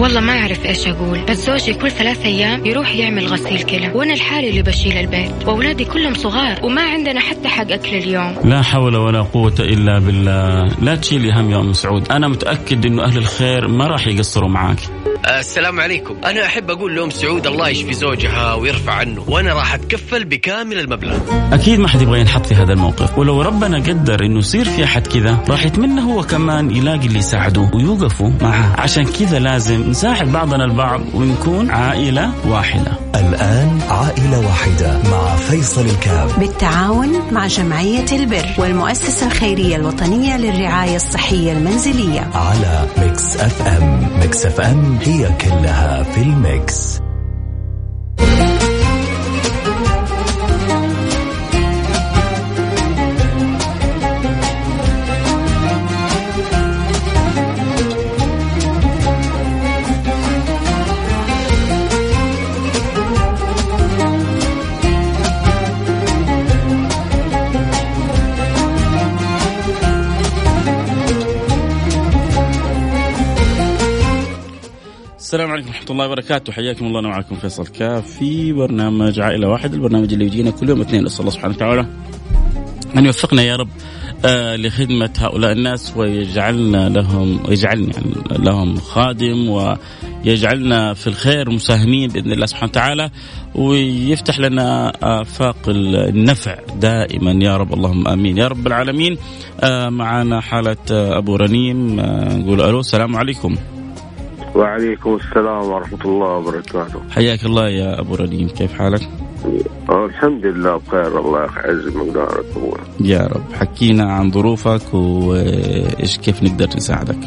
والله ما أعرف إيش أقول بس زوجي كل ثلاث أيام يروح يعمل غسيل كلى وأنا الحالي اللي بشيل البيت وأولادي كلهم صغار وما عندنا حتى حق أكل اليوم. لا حول ولا قوة إلا بالله. لا تشيلي هم يا أم سعود. أنا متأكد أنه أهل الخير ما راح يقصروا معاك. السلام عليكم. أنا أحب أقول لأم سعود الله يشفي زوجها ويرفع عنه وأنا راح أتكفل بكامل المبلغ. أكيد ما حد يبغى ينحط في هذا الموقف. ولو ربنا قدر أنه يصير في أحد كذا راح يتمنى هو كمان يلاقي اللي يساعده ويوقفوا معه. عشان كذا لازم نساعد بعضنا البعض ونكون عائلة واحدة. الآن عائلة واحدة مع فيصل الكاف. بالتعاون مع جمعية البر والمؤسسة الخيرية الوطنية للرعاية الصحية المنزلية. على ميكس أف أم. ميكس أف أم هي كلها في الميكس. ورحمة الله وبركاته. حياكم الله أنا معكم فيصل كاف في برنامج عائلة واحد البرنامج اللي يجينا كل يوم اثنين. نسأل الله سبحانه وتعالى أن يوفقنا يا رب آه لخدمة هؤلاء الناس ويجعلنا لهم ويجعلني يعني لهم خادم ويجعلنا في الخير مساهمين بإذن الله سبحانه وتعالى ويفتح لنا آفاق النفع دائما. يا رب اللهم آمين. يا رب العالمين آه معنا حالة آه أبو رنيم آه نقول ألو السلام عليكم. وعليكم السلام ورحمة الله وبركاته. حياك الله يا أبو رنيم كيف حالك؟ الحمد لله بخير الله يعز مقدارك. يا رب. حكينا عن ظروفك وإيش كيف نقدر نساعدك.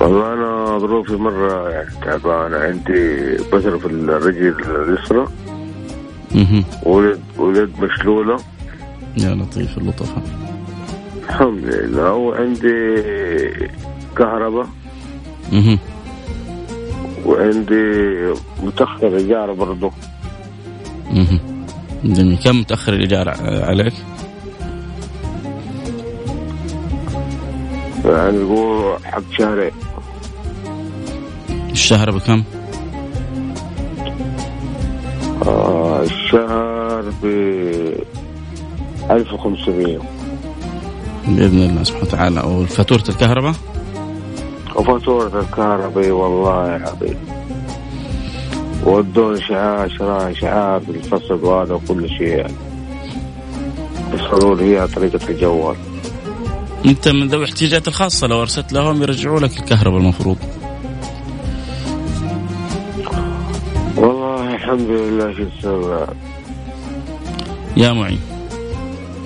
والله أنا ظروفي مرة يعني تعبانة. عندي بشر في الرجل اليسرى. ولد ولد مشلولة. يا لطيف اللطفة. الحمد لله. وعندي كهرباء. أها وعندي متأخر إيجار برضه أها جميل كم متأخر الإيجار عليك؟ يعني نقول حق شهرين. الشهر بكم؟ آه الشهر ب 1500 بإذن الله سبحانه وتعالى. وفاتوره الكهرباء؟ وفاتورة الكهرباء والله يا حبيبي ودون شعار شراء شعار بالفصل وهذا وكل شيء يعني. يصلوا لي طريقة الجوال. أنت من ذوي الاحتياجات الخاصة لو أرسلت لهم يرجعوا لك الكهرباء المفروض. والله الحمد لله شو تسوي يا معين.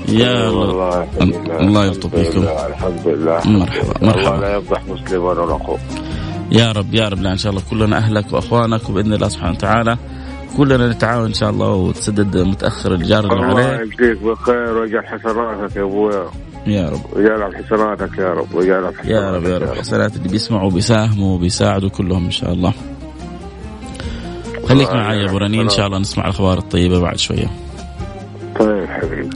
يا والله الله يلطف بكم الحمد لله مرحبا مرحبا. الله لا يفضح مسلما ولا اخوه يا رب يا رب. لا إن شاء الله كلنا أهلك وأخوانك وبإذن الله سبحانه وتعالى كلنا نتعاون إن شاء الله وتسدد متأخر الجار اللي الله عليك. يجزيك بالخير ويجعل حسناتك يا أبويا. يا رب. ويجعل حسناتك يا رب ويجعل حسناتك يا رب يا رب. حسنات اللي بيسمعوا وبيساهموا وبيساعدوا كلهم إن شاء الله. خليك معي يا أبو رنين. إن شاء الله نسمع الأخبار الطيبة بعد شوية. طيب حبيبي.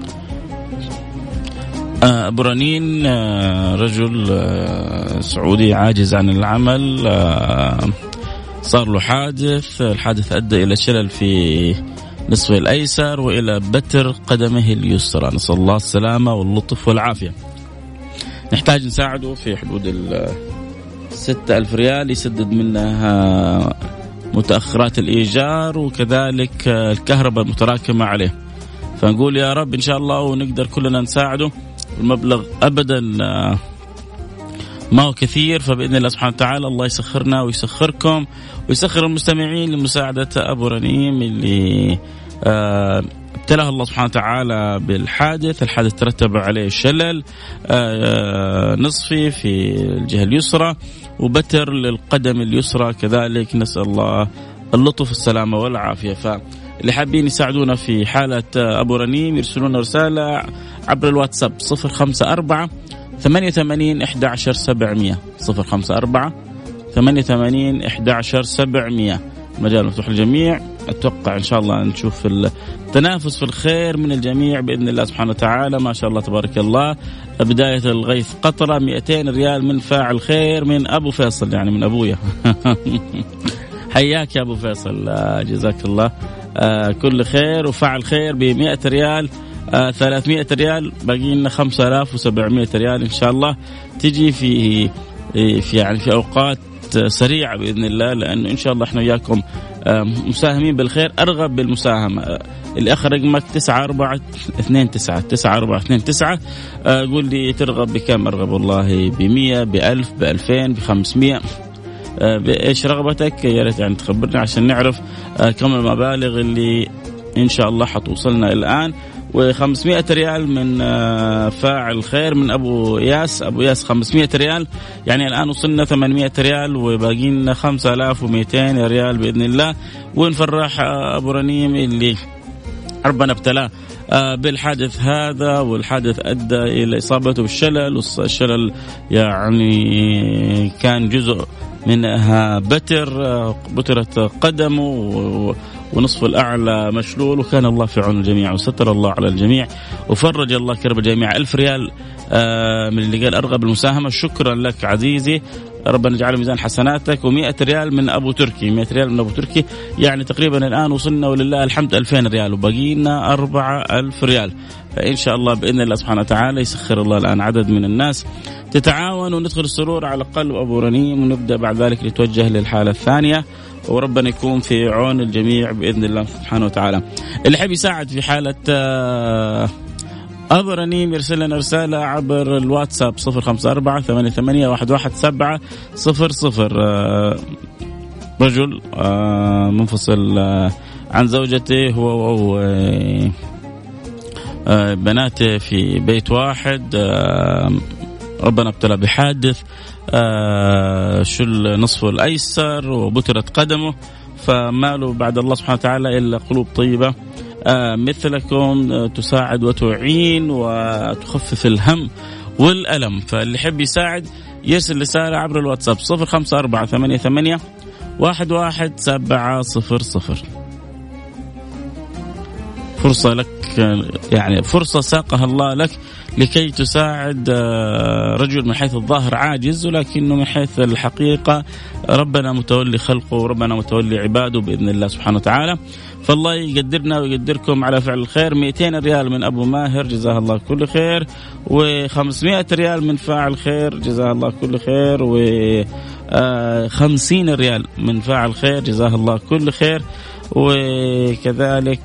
آه، أبو رنين آه، رجل آه، سعودي عاجز عن العمل صار له حادث. الحادث أدى إلى شلل في نصفه الأيسر وإلى بتر قدمه اليسرى. نسأل الله السلامة واللطف والعافية. نحتاج نساعده في حدود ال 6000 ريال يسدد منها متأخرات الإيجار وكذلك الكهرباء المتراكمة عليه. فنقول يا رب إن شاء الله ونقدر كلنا نساعده. المبلغ ابدا ما هو كثير فبإذن الله سبحانه وتعالى الله يسخرنا ويسخركم ويسخر المستمعين لمساعدة أبو رنيم اللي آه ابتلاه الله سبحانه وتعالى بالحادث الحادث ترتب عليه شلل آه نصفي في الجهة اليسرى وبتر للقدم اليسرى كذلك نسأل الله اللطف والسلامة والعافية. فاللي حابين يساعدونا في حالة أبو رنيم يرسلون رسالة عبر الواتساب 054 88 11 700 054 88 11 700 مجال مفتوح للجميع. أتوقع إن شاء الله نشوف التنافس في الخير من الجميع بإذن الله سبحانه وتعالى. ما شاء الله تبارك الله. بداية الغيث قطرة 200 ريال من فاعل خير من أبو فيصل يعني من أبويا. حياك يا أبو فيصل. آه، جزاك الله. آه، كل خير وفعل خير ب 100 ريال. 300 ريال باقي لنا 5700 ريال إن شاء الله. تجي في في يعني في أوقات سريعة بإذن الله لأنه إن شاء الله إحنا وياكم مساهمين بالخير. أرغب بالمساهمة. اللي اخر رقمك 9 4 2 9 9 4 2 9 قول لي ترغب بكم؟ أرغب والله ب 100 ب 1000 ب 2000 ب 500 بإيش رغبتك؟ يا ريت يعني تخبرنا عشان نعرف آه، كم المبالغ اللي إن شاء الله حتوصلنا الآن. و500 ريال من آه، فاعل خير من أبو ياس. أبو ياس 500 ريال. يعني الآن وصلنا 800 ريال وباقي لنا 5200 ريال بإذن الله. ونفرح آه، أبو رنيم؟ اللي ربنا ابتلاه. آه، بالحادث هذا والحادث أدى إلى اصابته بالشلل. والشلل يعني كان جزء منها بتر بترت قدمه. ونصف الأعلى مشلول وكان الله في عون الجميع وستر الله على الجميع وفرج الله كرب الجميع ألف ريال آه، من اللي قال أرغب المساهمة. شكرا لك عزيزي. ربنا يجعل ميزان حسناتك و100 ريال من أبو تركي. 100 ريال من أبو تركي. يعني تقريبا الآن وصلنا ولله الحمد 2000 ريال وبقي لنا 4000 ريال. فإن شاء الله بإذن الله سبحانه وتعالى يسخر الله الآن عدد من الناس تتعاون وندخل السرور على قلب أبو رنيم ونبدأ بعد ذلك نتوجه للحالة الثانية. وربنا يكون في عون الجميع بإذن الله سبحانه وتعالى. اللي يحب يساعد في حالة آه، أبو رنيم يرسل لنا رسالة عبر الواتساب 054 88 117 00 رجل آه، منفصل آه، عن زوجته هو بناته في بيت واحد ربنا ابتلى بحادث آه شل نصفه الأيسر وبترت قدمه فما له بعد الله سبحانه وتعالى إلا قلوب طيبة. آه مثلكم آه تساعد وتعين وتخفف الهم والألم. فاللي يحب يساعد يرسل رسالة عبر الواتساب 054 88 واحد واحد سبعة صفر صفر. فرصة لك يعني فرصة ساقها الله لك لكي تساعد آه، رجل من حيث الظاهر عاجز ولكنه من حيث الحقيقة ربنا متولي خلقه وربنا متولي عباده بإذن الله سبحانه وتعالى. فالله يقدرنا ويقدركم على فعل الخير. 200 ريال من أبو ماهر جزاه الله كل خير. و500 ريال من فاعل خير جزاه الله كل خير. و 50 آه، ريال من فاعل خير جزاه الله كل خير. وكذلك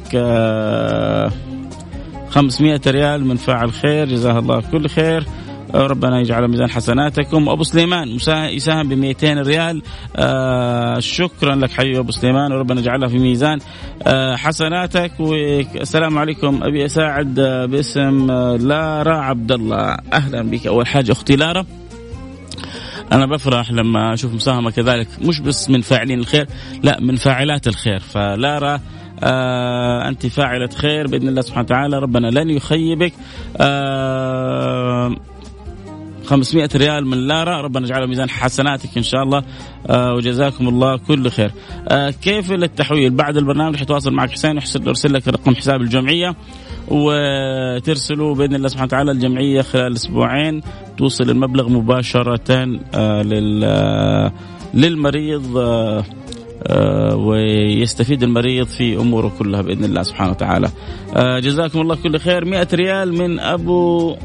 500 آه، ريال من فاعل خير. جزاه الله كل خير. ربنا يجعل ميزان حسناتكم. أبو سليمان يساهم ب 200 ريال. آه شكرا لك حبيبي أبو سليمان. وربنا يجعلها في ميزان آه حسناتك. والسلام عليكم. أبي أساعد باسم لارا عبد الله أهلا بك. أول حاجة أختي لارا. أنا بفرح لما أشوف مساهمة كذلك مش بس من فاعلين الخير لا من فاعلات الخير. فلارا آه أنت فاعلة خير بإذن الله سبحانه وتعالى. ربنا لن يخيبك. آه 500 ريال من لارا. ربنا يجعله ميزان حسناتك إن شاء الله. آه وجزاكم الله كل خير. آه كيف التحويل بعد البرنامج حتواصل معك حسين يرسل لك رقم حساب الجمعية. وترسلوا بإذن الله سبحانه وتعالى الجمعية خلال أسبوعين توصل المبلغ مباشرة آه آه، للمريض آه، ويستفيد المريض في أموره كلها بإذن الله سبحانه وتعالى. جزاكم الله كل خير. 100 ريال من أبو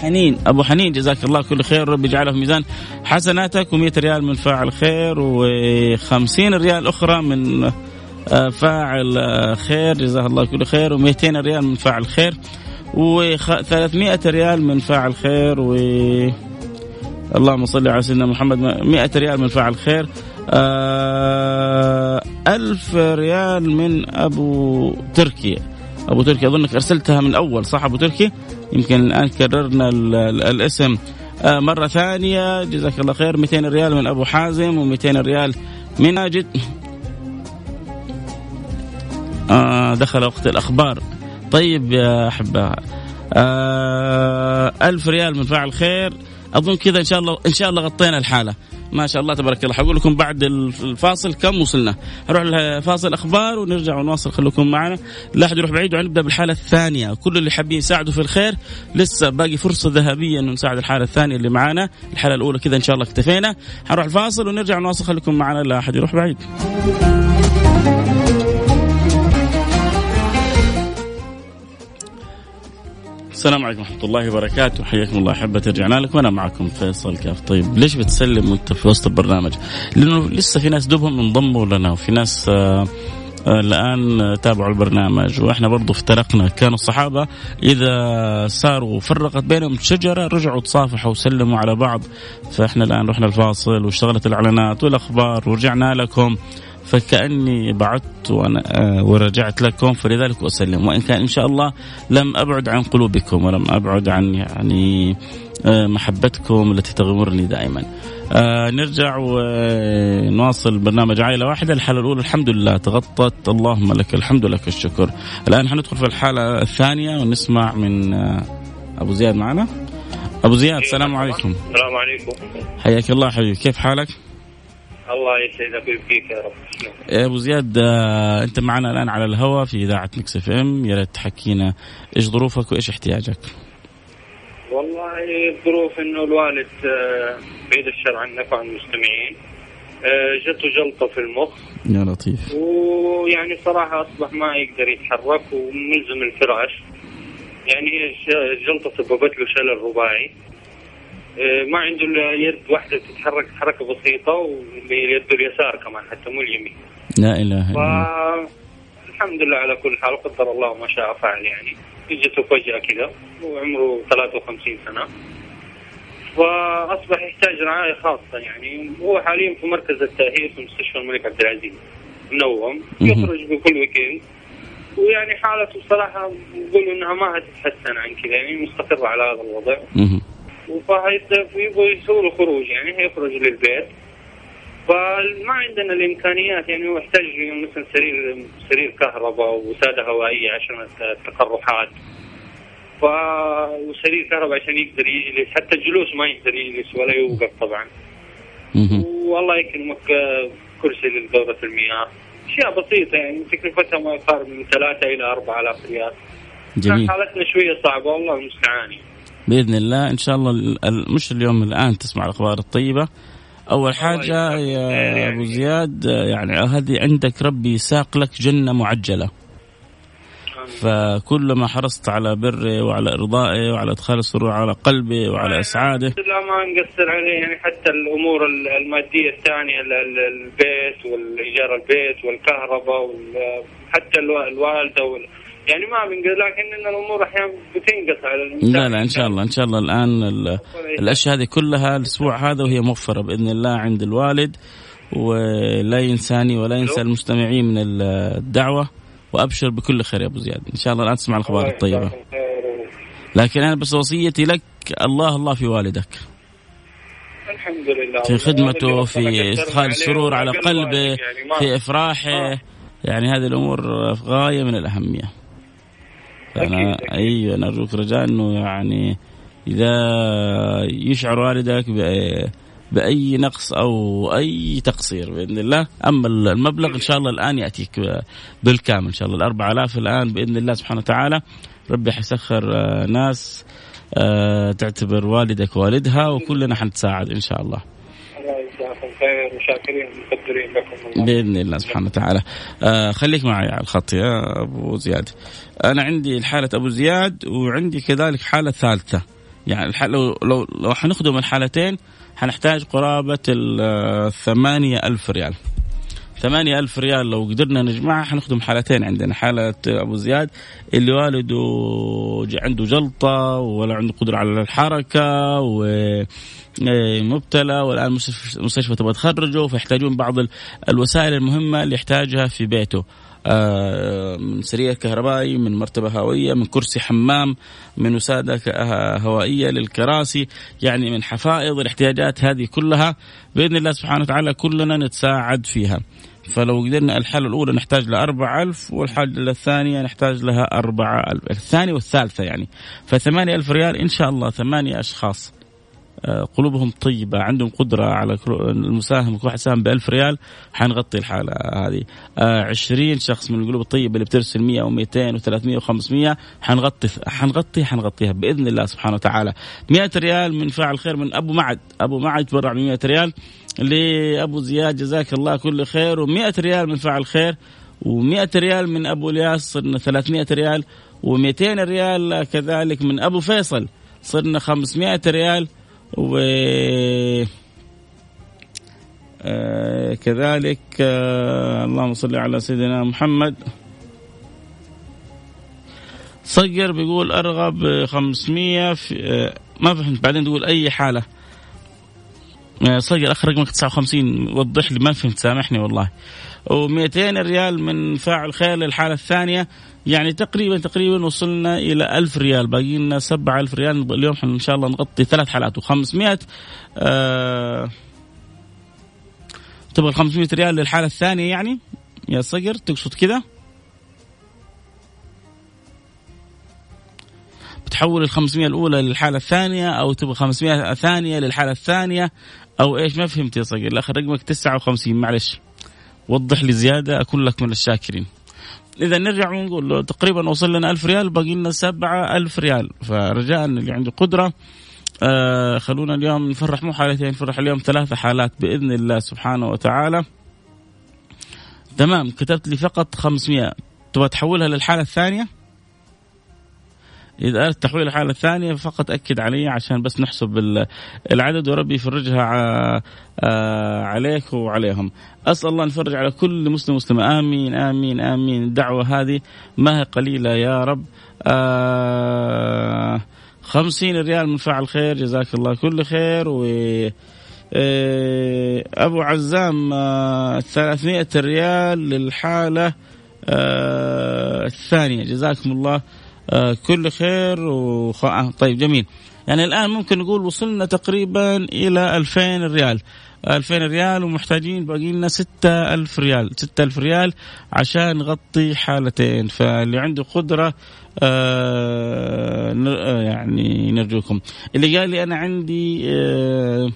حنين. أبو حنين جزاك الله كل خير. رب يجعله في ميزان حسناتك. و100 ريال من فاعل خير. و50 ريال أخرى من فاعل آه، خير جزاه الله كل خير و200 ريال من فاعل خير و300 ريال من فاعل خير و اللهم صل على سيدنا محمد 100 ريال من فاعل خير آه ألف ريال من أبو تركي أبو تركي أظنك أرسلتها من أول صح أبو تركي؟ يمكن الآن كررنا الاسم. آه مرة ثانية جزاك الله خير 200 ريال من أبو حازم و200 ريال من ماجد آه دخل وقت الأخبار. طيب يا أحبة آه ألف ريال من فاعل خير. أظن كذا إن شاء الله إن شاء الله غطينا الحالة. ما شاء الله تبارك الله. حقول لكم بعد الفاصل كم وصلنا؟ نروح لفاصل أخبار ونرجع ونواصل. خليكم معنا. لا أحد يروح بعيد وعنبدا بالحالة الثانية. كل اللي حابين يساعدوا في الخير لسه باقي فرصة ذهبية إنه نساعد الحالة الثانية اللي معانا. الحالة الأولى كذا إن شاء الله اكتفينا. حنروح الفاصل ونرجع نواصل خليكم معنا. لا أحد يروح بعيد. السلام عليكم ورحمة الله وبركاته. حياكم الله أحبة رجعنا لكم. وأنا معكم فيصل كاف. طيب ليش بتسلم وأنت في وسط البرنامج؟ لأنه لسه في ناس دوبهم انضموا لنا وفي ناس آه آه الآن تابعوا البرنامج. وإحنا برضو افترقنا. كانوا الصحابة إذا صاروا فرقت بينهم شجرة رجعوا تصافحوا وسلموا على بعض. فإحنا الآن رحنا الفاصل واشتغلت الإعلانات والأخبار ورجعنا لكم. فكأني بعدت وأنا آه، ورجعت لكم فلذلك أسلم. وإن كان إن شاء الله لم أبعد عن قلوبكم ولم أبعد عن يعني آه، محبتكم التي تغمرني دائما. آه نرجع ونواصل برنامج عائلة واحدة. الحالة الأولى الحمد لله تغطت. اللهم لك الحمد لك الشكر. الآن حندخل في الحالة الثانية ونسمع من آه أبو زياد معنا. أبو زياد السلام عليكم. السلام عليكم. حياك الله حبيبي. كيف حالك؟ الله يسعدك ويبقيك يا رب. يا أبو زياد آه، أنت معنا الآن على الهواء في إذاعة مكس إف إم. يا ريت تحكينا إيش ظروفك وإيش احتياجك؟ والله الظروف إنه الوالد آه، بعيد الشر عنك وعن المستمعين. آه، جته جلطة في المخ. يا لطيف. ويعني صراحة أصبح ما يقدر يتحرك وملزم الفراش يعني هي الجلطه سببت له شلل رباعي. ما عنده إلا يد واحدة تتحرك حركة بسيطة واللي يده اليسار كمان حتى مو اليمين. لا إله إلا الله. الحمد لله على كل حال قدر الله ما شاء فعل يعني. اجته فجاه كذا وعمره 53 سنة. فأصبح يحتاج رعاية خاصة يعني. هو حاليا في مركز التأهيل في مستشفى الملك عبد العزيز منوم. يخرج بكل ويكند. ويعني حالته بصراحه نقول إنها ما هتتحسن عن كذا يعني مستقرة على هذا الوضع. فيبغوا يسووا خروج يعني هيخرج للبيت. فما عندنا الإمكانيات يعني هو يحتاج مثلا سرير سرير كهرباء وساده هوائية عشان التقرحات. ف وسرير كهرباء عشان يقدر يجلس حتى الجلوس ما يقدر يجلس ولا يوقف طبعا. والله يكرمك كرسي لدورة المياه. أشياء بسيطة يعني تكلفتها ما يقارب من ثلاثة أربعة آلاف ريال. جميل. حالتنا شوية صعبة والله المستعان بإذن الله. إن شاء الله مش اليوم الآن تسمع الأخبار الطيبة. أول حاجة يا. أبو زياد يعني هذه عندك ربي ساق لك جنة معجلة. فكلما حرصت على بره وعلى ارضائه وعلى إدخال السرور على قلبه وعلى اسعاده لا ما نقصر عليه. يعني حتى الأمور المادية الثانية البيت والإيجار البيت والكهرباء حتى الوالدة يعني ما بنقص لكن إن الأمور أحيانا بتنقص على الانسان لا لا إن شاء الله إن شاء الله الآن الأشياء هذه كلها الأسبوع هذا وهي موفره بإذن الله عند الوالد ولا ينساني ولا ينسى المستمعين من الدعوة وأبشر بكل خير يا أبو زياد. إن شاء الله الآن تسمع الأخبار الطيبة. لكن أنا بس وصيتي لك الله الله في والدك. الحمد لله. في خدمته في ادخال السرور على قلبه يعني في إفراحه. يعني هذه الأمور غاية من الأهمية. فانا أيوه نرجوك رجاء إنه يعني إذا يشعر والدك بأي نقص أو أي تقصير بإذن الله. أما المبلغ إن شاء الله الآن يأتيك بالكامل إن شاء الله. الأربعة آلاف الآن بإذن الله سبحانه وتعالى. ربي حيسخر ناس آه، تعتبر والدك والدها وكلنا حنتساعد إن شاء الله. خير وشاكرين مقدرين لكم بإذن الله سبحانه وتعالى. آه خليك معي على الخط يا أبو زياد. أنا عندي الحالة أبو زياد وعندي كذلك حالة ثالثة. يعني لو لو لو حنخدم الحالتين حنحتاج قرابة الثمانية ألف ريال. ثمانية ألف ريال لو قدرنا نجمعها حنخدم حالتين عندنا حالة أبو زياد اللي والده عنده جلطة ولا عنده قدرة على الحركة و إيه، مبتلى والآن المستشفى تبغى تخرجه فيحتاجون بعض الوسائل المهمة اللي يحتاجها في بيته. آه، من سرير كهربائي من مرتبة هوائية من كرسي حمام من وسادة هوائية للكراسي يعني من حفائض الاحتياجات هذه كلها بإذن الله سبحانه وتعالى كلنا نتساعد فيها. فلو قدرنا الحالة الأولى نحتاج لها أربعة ألف والحالة الثانية نحتاج لها أربعة ألف. الثانية والثالثة يعني. فثمانية ألف ريال إن شاء الله ثمانية أشخاص. آه، قلوبهم طيبة عندهم قدرة على المساهمة كل واحد ساهم بألف ريال حنغطي الحالة هذه. آه، عشرين شخص من القلوب الطيبة اللي بترسل مئة و200 و300 و500 حنغطي حنغطي حنغطيها بإذن الله سبحانه وتعالى. مئة ريال من فاعل خير من أبو معد. أبو معد تبرع ب 100 ريال. لأبو زياد جزاك الله كل خير و100 ريال من فاعل خير و100 ريال من أبو الياس صرنا 300 ريال و200 ريال كذلك من أبو فيصل صرنا 500 ريال و آه كذلك آه اللهم صل على سيدنا محمد. صقر بيقول أرغب 500 في آه ما فهمت بعدين تقول أي حالة. صقر اخر رقمك 59 وضح لي ما فهمت سامحني والله. و200 ريال من فاعل خير للحالة الثانية يعني تقريبا تقريبا وصلنا إلى 1000 ريال. باقي لنا 7000 ريال. اليوم إن شاء الله نغطي ثلاث حالات. و500 آه تبغى 500 ريال للحالة الثانية يعني؟ يا صقر تقصد كذا؟ بتحول ال 500 الأولى للحالة الثانية أو تبغى 500 ثانية للحالة الثانية. أو إيش؟ ما فهمت يا صقر الآخر رقمك 59 معلش. وضح لي زيادة اكون لك من الشاكرين. إذا نرجع ونقول تقريبا وصل لنا 1000 ريال باقي لنا 7000 ريال. فرجاء اللي عنده قدرة آه خلونا اليوم نفرح. مو حالتين نفرح اليوم ثلاثة حالات بإذن الله سبحانه وتعالى. تمام. كتبت لي فقط 500 تبغى تحولها للحالة الثانية؟ إذا أردت تحويل الحالة الثانية فقط أكد علي عشان بس نحسب العدد وربي يفرجها آه، عليك وعليهم. أسأل الله أن يفرج على كل مسلم مسلمة آمين آمين آمين. الدعوة هذه ما هي قليلة يا رب. آه خمسين ريال من فاعل خير. جزاك الله كل خير. و آه، أبو عزام آه 300 ريال للحالة آه الثانية. جزاكم الله آه كل خير وخ... آه طيب جميل. يعني الآن ممكن نقول وصلنا تقريبا إلى 2000 ريال. 2000 ريال ومحتاجين باقي لنا 6000 ريال. 6000 ريال عشان نغطي حالتين. فاللي عنده قدرة آه, آه، يعني نرجوكم. اللي قال لي أنا عندي آه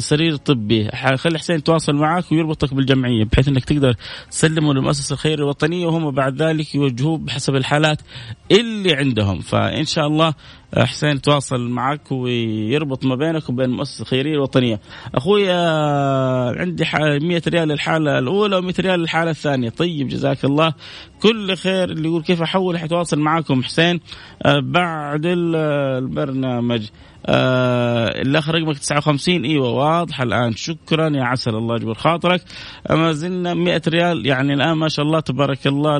سرير طبي. خلي حسين يتواصل معك ويربطك بالجمعية بحيث إنك تقدر تسلمه للمؤسسه الخيريه الوطنية وهم بعد ذلك يوجهوه بحسب الحالات اللي عندهم. فإن شاء الله حسين يتواصل معك ويربط ما بينك وبين المؤسسه الخيرية الوطنية. أخوي عندي 100 ريال للحالة الأولى و100 ريال للحالة الثانية، طيب جزاك الله. كل خير. اللي يقول كيف أحول؟ حيتواصل معكم حسين آه، بعد البرنامج. آه الآخر رقمك 59 إيوه واضحه الآن. شكرا يا عسل. الله يجبر خاطرك. ما زلنا 100 ريال. يعني الآن ما شاء الله تبارك الله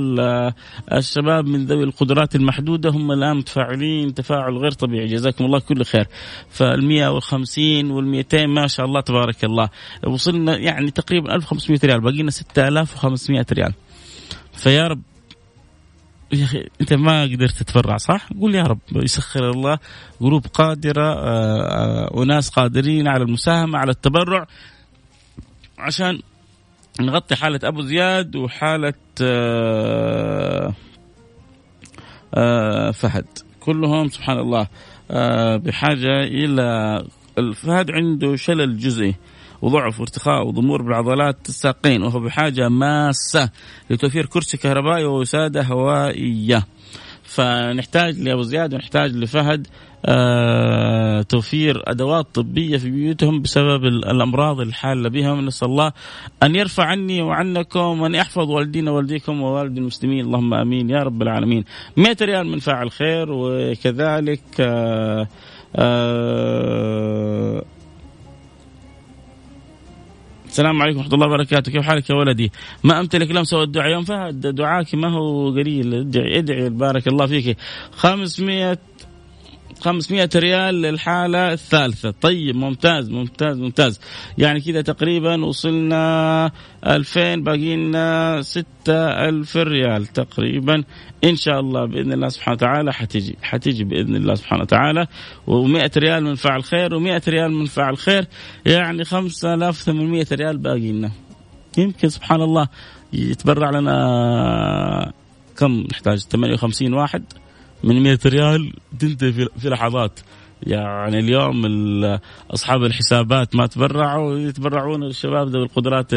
الشباب من ذوي القدرات المحدودة هم الآن متفاعلين تفاعل غير طبيعي. جزاكم الله كل خير. فال 150 وال 200 ما شاء الله تبارك الله. وصلنا يعني تقريبا 1500 ريال باقي لنا 6500 ريال. فيا رب يا أخي أنت ما قدرت تتبرع صح؟ قول يا رب يسخر الله قلوب قادرة وناس آه، آه، قادرين على المساهمة على التبرع عشان نغطي حالة أبو زياد وحالة آه، فهد. كلهم سبحان الله بحاجة إلى الفهد عنده شلل جزئي وضعف وارتخاء وضمور بالعضلات الساقين وهو بحاجة ماسة لتوفير كرسي كهربائي ووسادة هوائية. فنحتاج لأبو زياد ونحتاج لفهد آه توفير أدوات طبية في بيوتهم بسبب الأمراض الحالة بهم. نسأل الله أن يرفع عني وعنكم وأن يحفظ والدينا والديكم ووالد المسلمين. اللهم آمين يا رب العالمين. 100 ريال من فاعل خير وكذلك آه آه السلام عليكم ورحمة الله وبركاته. كيف حالك يا ولدي؟ ما أمتلك لمسة والدعاء يوم فهد دعاك ما هو قليل. ادعي ادعي بارك الله فيك. 500 500 ريال للحالة الثالثة. طيب ممتاز ممتاز ممتاز. يعني كذا تقريبا وصلنا 2000 باقي لنا 6000 ريال تقريبا. إن شاء الله بإذن الله سبحانه وتعالى حتيجي حتيجي بإذن الله سبحانه وتعالى. و100 ريال من فاعل خير و100 ريال من فاعل خير. يعني 5800 ريال باقي لنا. يمكن سبحان الله يتبرع لنا كم؟ نحتاج 58 واحد. من 100 ريال تنتهي في لحظات. يعني اليوم أصحاب الحسابات ما تبرعوا يتبرعون الشباب ذوي القدرات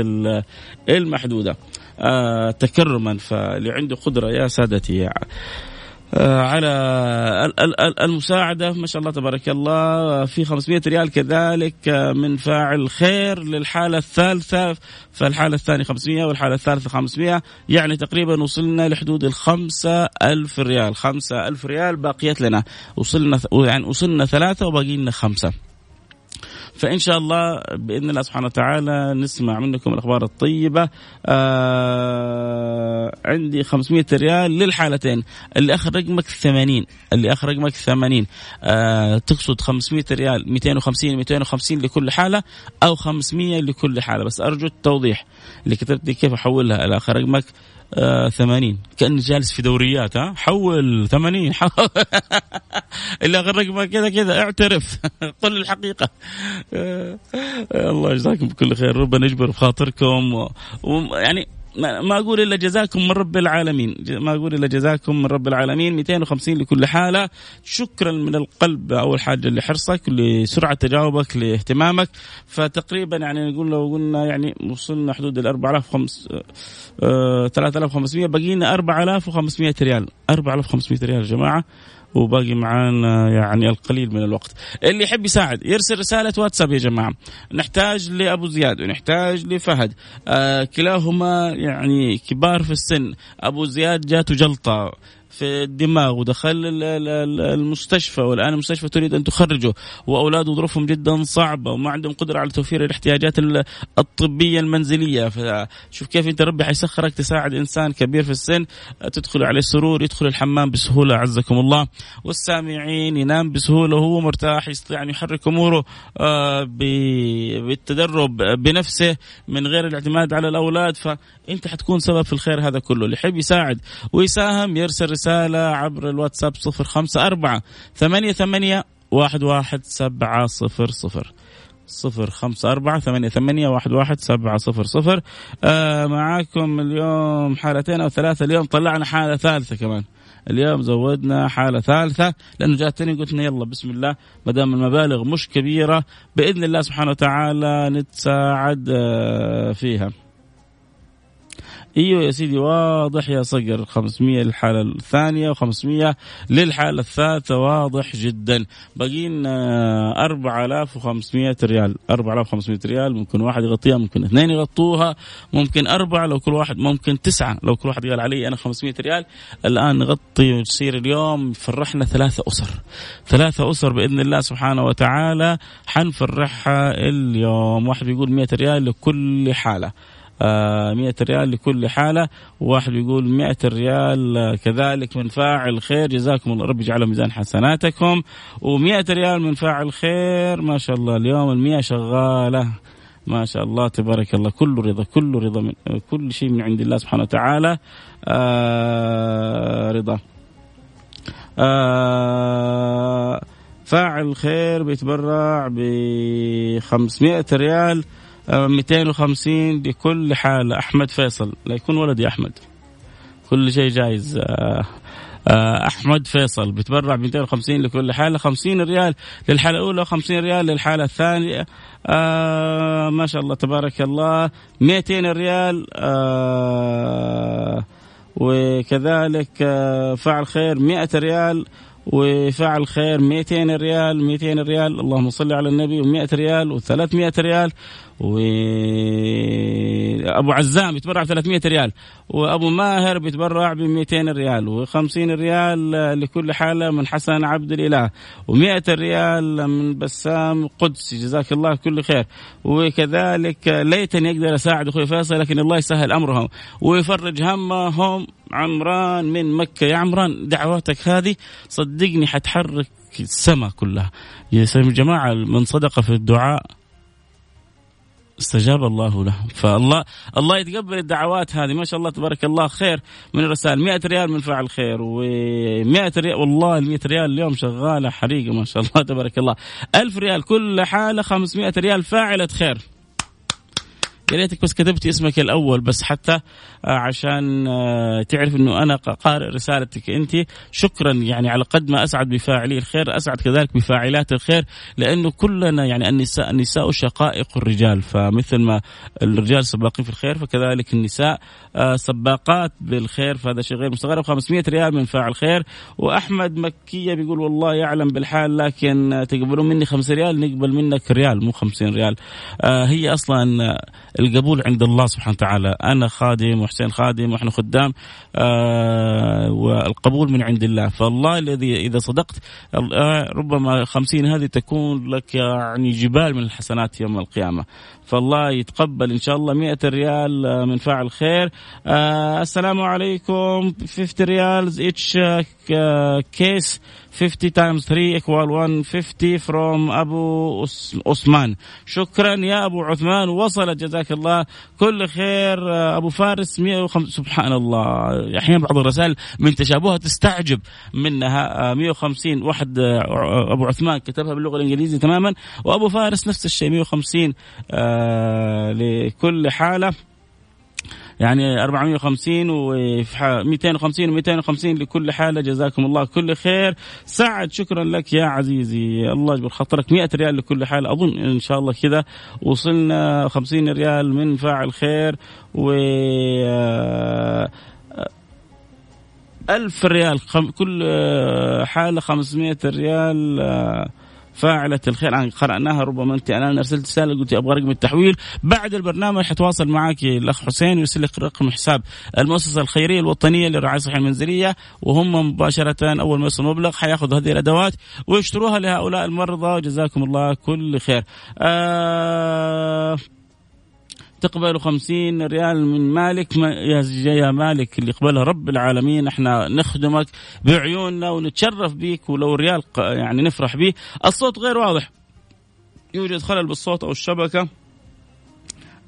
المحدودة. آه تكرما فاللي عنده قدرة يا سادتي آه، على المساعدة ما شاء الله تبارك الله في 500 ريال كذلك آه، من فاعل خير للحالة الثالثة فالحالة الثانية 500 والحالة الثالثة 500 يعني تقريبا وصلنا لحدود الخمسة ألف ريال خمسة ألف ريال باقيت لنا وصلنا يعني وصلنا ثلاثة وباقي لنا خمسة. فإن شاء الله بإذن الله سبحانه وتعالى نسمع منكم الأخبار الطيبة. آه عندي 500 ريال للحالتين. اللي آخر رقمك 80 اللي آخر رقمك 80 آه تقصد 500 ريال 250 250 لكل حالة أو 500 لكل حالة. بس أرجو التوضيح. اللي كتبت لي كيف أحولها إلى آخر رقمك؟ آه 80 كأني جالس في دوريات ها؟ حول 80 حول اللي غرق كذا كذا. اعترف. قل الحقيقة. آه الله يجزاكم بكل خير. ربنا يجبر بخاطركم. ويعني ما أقول إلا جزاكم من رب العالمين. ما أقول إلا جزاكم من رب العالمين. 250 لكل حالة. شكرا من القلب اول حاجة لحرصك لسرعة تجاوبك لاهتمامك. فتقريبا يعني نقول لو قلنا يعني وصلنا حدود ال 4500 3500 بقينا 4500 ريال. 4500 ريال يا جماعة. وباقي معانا يعني القليل من الوقت. اللي يحب يساعد يرسل رسالة واتساب يا جماعة. نحتاج لأبو زياد ونحتاج لفهد. آه كلاهما يعني كبار في السن. أبو زياد جاته جلطة. في الدماغ ودخل المستشفى والآن المستشفى تريد أن تخرجه. وأولاده ظروفهم جدا صعبة وما عندهم قدرة على توفير الاحتياجات الطبية المنزلية. فشوف كيف أنت ربي حيسخرك تساعد إنسان كبير في السن تدخل عليه السرور يدخل الحمام بسهولة عزكم الله. والسامعين ينام بسهولة وهو مرتاح يستطيع أن يحرك أموره آه، بالتدرب بنفسه من غير الاعتماد على الأولاد. فأنت حتكون سبب في الخير هذا كله. اللي يحب يساعد ويساهم يرسل رسالة عبر الواتساب صفر خمسة أربعة ثمانية ثمانية واحد واحد سبعة صفر صفر. صفر خمسة أربعة ثمانية ثمانية واحد واحد سبعة صفر. صفر آه معاكم اليوم حالتين أو ثلاثة. اليوم طلعنا حالة ثالثة كمان. اليوم زودنا حالة ثالثة. لأنه جاتني قلت يلا بسم الله ما دام المبالغ مش كبيرة بإذن الله سبحانه وتعالى نتساعد آه، فيها. إيوه يا سيدي واضح يا صقر. 500 للحالة الثانية و500 للحالة الثالثة واضح جدا. باقيين 4500 ريال. 4500 ريال ممكن واحد يغطيها ممكن اثنين يغطوها ممكن أربعة لو كل واحد ممكن تسعة لو كل واحد قال علي أنا 500 ريال. الآن نغطي وتصير اليوم فرحنا ثلاثة أسر. ثلاثة أسر بإذن الله سبحانه وتعالى حنفرحها اليوم. واحد يقول 100 ريال لكل حالة. آه، مئة ريال لكل حالة. وواحد يقول مئة ريال آه، كذلك من فاعل خير. جزاكم الله رب يجعله ميزان حسناتكم. ومئة ريال من فاعل خير ما شاء الله اليوم المئة شغالة. ما شاء الله تبارك الله كله رضا كله رضا من كل شيء من عند الله سبحانه وتعالى. آه رضا. آه فاعل خير بيتبرع ب 500 ريال. 250 لكل حالة أحمد فيصل. لا يكون ولدي أحمد. كل شيء جايز. آه، آه، أحمد فيصل بتبرع ب 250 لكل حاله 50 ريال للحالة الأولى و50 ريال للحالة الثانية. آه ما شاء الله تبارك الله. 200 ريال. آه وكذلك آه فعل خير 100 ريال. وفعل خير 200 ريال 200 ريال. اللهم صل على النبي و100 ريال و300 ريال. وابو عزام يتبرع ب 300 ريال. وأبو ماهر بيتبرع ب 200 ريال. و50 ريال لكل حالة من حسن عبد الإله. و100 ريال من بسام قدسي جزاك الله كل خير. وكذلك ليتني أقدر أساعد أخوي فيصل لكن الله يسهل أمرهم. ويفرج همهم عمران من مكة. يا عمران دعواتك هذه صدقني حتحرك السماء كلها. يا جماعة من صدق في الدعاء استجاب الله له. فالله الله يتقبل الدعوات هذه. ما شاء الله تبارك الله خير من الرسائل. 100 ريال من فاعل خير و100 ريال والله ال 100 ريال اليوم شغالة حريقة ما شاء الله تبارك الله. 1000 ريال كل حالة 500 ريال فاعلة خير. يا ريتك بس كتبتي اسمك الأول بس حتى آه، عشان آه، تعرف إنه أنا قارئ رسالتك أنت. شكرا يعني على قد ما أسعد بفاعلي الخير أسعد كذلك بفاعلات الخير لأنه كلنا يعني النساء النساء شقائق الرجال فمثل ما الرجال سباقين في الخير فكذلك النساء آه، سباقات بالخير فهذا شيء غير مستغرب. 500 ريال من فاعل خير. وأحمد مكية بيقول والله يعلم بالحال لكن تقبلون مني 5 ريال نقبل منك ريال مو 50 ريال. هي أصلا القبول عند الله سبحانه وتعالى. أنا خادم وحسين خادم وإحنا خدام آه والقبول من عند الله. فالله الذي إذا صدقت ربما خمسين هذه تكون لك يعني جبال من الحسنات يوم القيامة. فالله يتقبل إن شاء الله مئة ريال من فاعل خير. آه السلام عليكم. 50 riyals each case. 50 times 3 equal 150 from أبو عثمان شكرا يا أبو عثمان. وصل جزاك الله. كل خير. آه، أبو فارس 150 سبحان الله. أحيانا بعض الرسائل من تشابهها تستعجب منها. 150 آه، واحد آه، أبو عثمان كتبها باللغة الإنجليزية تماما. وأبو فارس نفس الشيء. 150 لكل حالة. يعني 450 و 250 و 250 لكل حالة. جزاكم الله كل خير. سعد شكرا لك يا عزيزي. الله يجبر خاطرك. 100 ريال لكل حالة. أظن إن شاء الله كذا وصلنا 50 ريال من فاعل خير و ألف ريال. كل حالة 500 ريال. فاعلة الخير. عن قرأناها ربما أنت. الآن أرسلت رسالة قلت أبغى رقم التحويل. بعد البرنامج حتواصل معك الأخ حسين ويرسل لك رقم حساب المؤسسة الخيرية الوطنية للرعاية الصحية المنزلية وهم مباشرة أول ما يوصل المبلغ حياخذوا هذه الأدوات ويشتروها لهؤلاء المرضى. جزاكم الله كل خير. آه تقبل خمسين ريال من مالك. ما يا مالك اللي يقبلها رب العالمين إحنا نخدمك بعيوننا ونتشرف بيك ولو ريال يعني نفرح به الصوت غير واضح. يوجد خلل بالصوت أو الشبكة.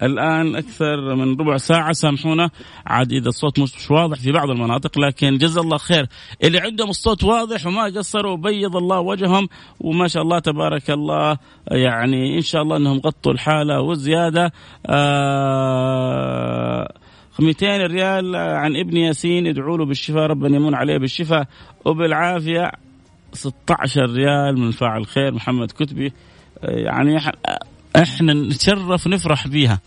الآن أكثر من ربع ساعة سامحونا. عاد إذا الصوت مش واضح في بعض المناطق لكن جزا الله خير. اللي عندهم الصوت واضح وما قصروا بيض الله وجههم وما شاء الله تبارك الله. يعني إن شاء الله إنهم غطوا الحالة وزياده آه 200 ريال عن ابن ياسين ادعوا له بالشفاء ربنا يمن عليه بالشفاء. وبالعافية 16 ريال من فاعل خير. محمد كتبي يعني إحنا نتشرف نفرح بيها.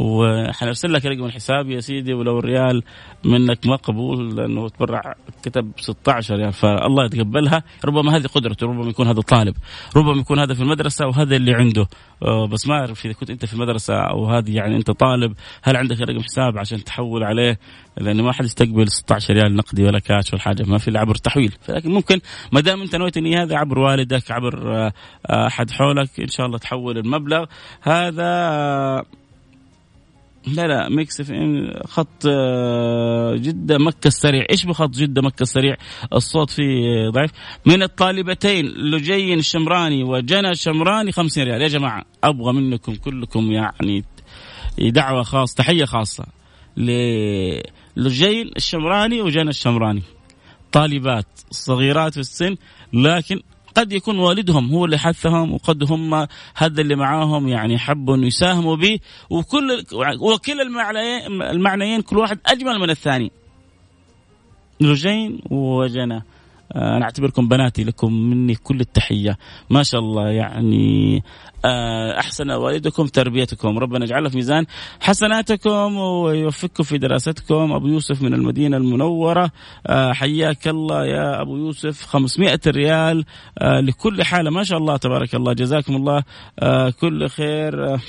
وحنرسل لك رقم الحساب يا سيدي ولو الريال منك مقبول لأنه تبرع كتب 16 يعني فالله يتقبلها. ربما هذه قدرته ربما يكون هذا طالب ربما يكون هذا في المدرسة وهذا اللي عنده. آه، بس ما أعرف إذا كنت أنت في المدرسة أو هذه يعني أنت طالب هل عندك رقم حساب عشان تحول عليه؟ لأنه ما حد يستقبل 16 ريال نقدي ولا كاش ولا حاجة ما في عبر تحويل. فلكن ممكن ما دام أنت نويت اني هذا عبر والدك عبر آه، أحد حولك إن شاء الله تحول المبلغ. هذا لا لا Mix FM خط آه، جدة مكة السريع. إيش بخط جدة مكة السريع؟ الصوت فيه ضعيف. من الطالبتين لجين الشمراني وجنى الشمراني 50 ريال. يا جماعة أبغى منكم كلكم يعني دعوة خاصة تحية خاصة للجين الشمراني وجنى الشمراني. طالبات صغيرات في السن لكن قد يكون والدهم هو اللي حثهم وقد هم هذا اللي معاهم يعني حبوا انه يساهموا به. وكل وكل المعنيين كل واحد أجمل من الثاني. لجين وجنى آه، أنا أعتبركم بناتي لكم مني كل التحية. ما شاء الله يعني آه، أحسن والدكم تربيتكم. ربنا يجعلها في ميزان حسناتكم ويوفقكم في دراستكم. أبو يوسف من المدينة المنورة. آه، حياك الله يا أبو يوسف. 500 ريال لكل حالة. ما شاء الله تبارك الله. جزاكم الله كل خير.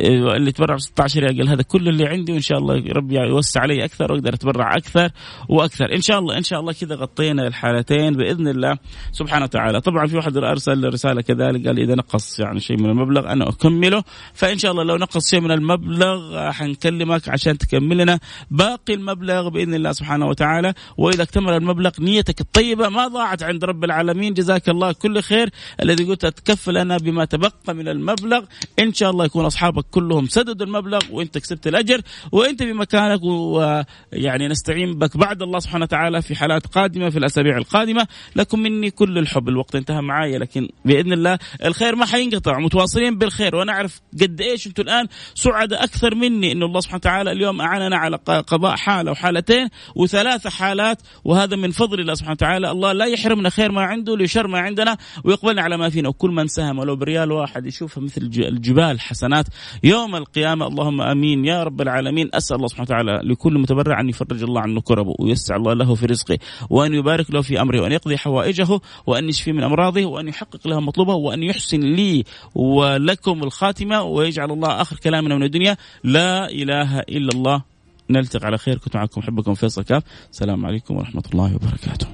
اللي تبرع ب 16 ريال قال هذا كل اللي عندي وإن شاء الله ربي يوسع علي أكثر وأقدر أتبرع أكثر وأكثر. إن شاء الله إن شاء الله كذا غطينا الحالتين بإذن الله سبحانه وتعالى. طبعا في واحد أرسل رسالة كذلك قال إذا نقص يعني شيء من المبلغ أنا أكمله. فإن شاء الله لو نقص شيء من المبلغ حنكلمك عشان تكمل لنا باقي المبلغ بإذن الله سبحانه وتعالى. وإذا اكتمل المبلغ نيتك الطيبة ما ضاعت عند رب العالمين. جزاك الله كل خير. الذي قلت تكفل أنا بما تبقى من المبلغ. إن شاء الله يكون أصحابك كلهم سددوا المبلغ وانت كسبت الأجر وانت بمكانك ويعني نستعين بك بعد الله سبحانه وتعالى في حالات قادمة في الأسابيع القادمة. لكم مني كل الحب. الوقت انتهى معايا لكن بإذن الله الخير ما حينقطع. متواصلين بالخير. وأنا أعرف قد إيش أنتم الآن سعداء أكثر مني انه الله سبحانه وتعالى اليوم أعاننا على قضاء حاله وحالتين وثلاث حالات وهذا من فضل الله سبحانه وتعالى. الله لا يحرمنا خير ما عنده لشر ما عندنا ويقبلنا على ما فينا. وكل من ساهم ولو بريال واحد يشوفها مثل الجبال حسنات يوم القيامة اللهم آمين. يا رب العالمين أسأل الله سبحانه وتعالى لكل متبرع أن يفرج الله عنه كربه ويسع الله له في رزقه وأن يبارك له في أمره وأن يقضي حوائجه وأن يشفي من أمراضه وأن يحقق له مطلوبه وأن يحسن لي ولكم الخاتمة ويجعل الله آخر كلامنا من الدنيا. لا إله إلا الله. نلتقي على خير. كنت معكم احبكم فيصل كاف. السلام عليكم ورحمة الله وبركاته.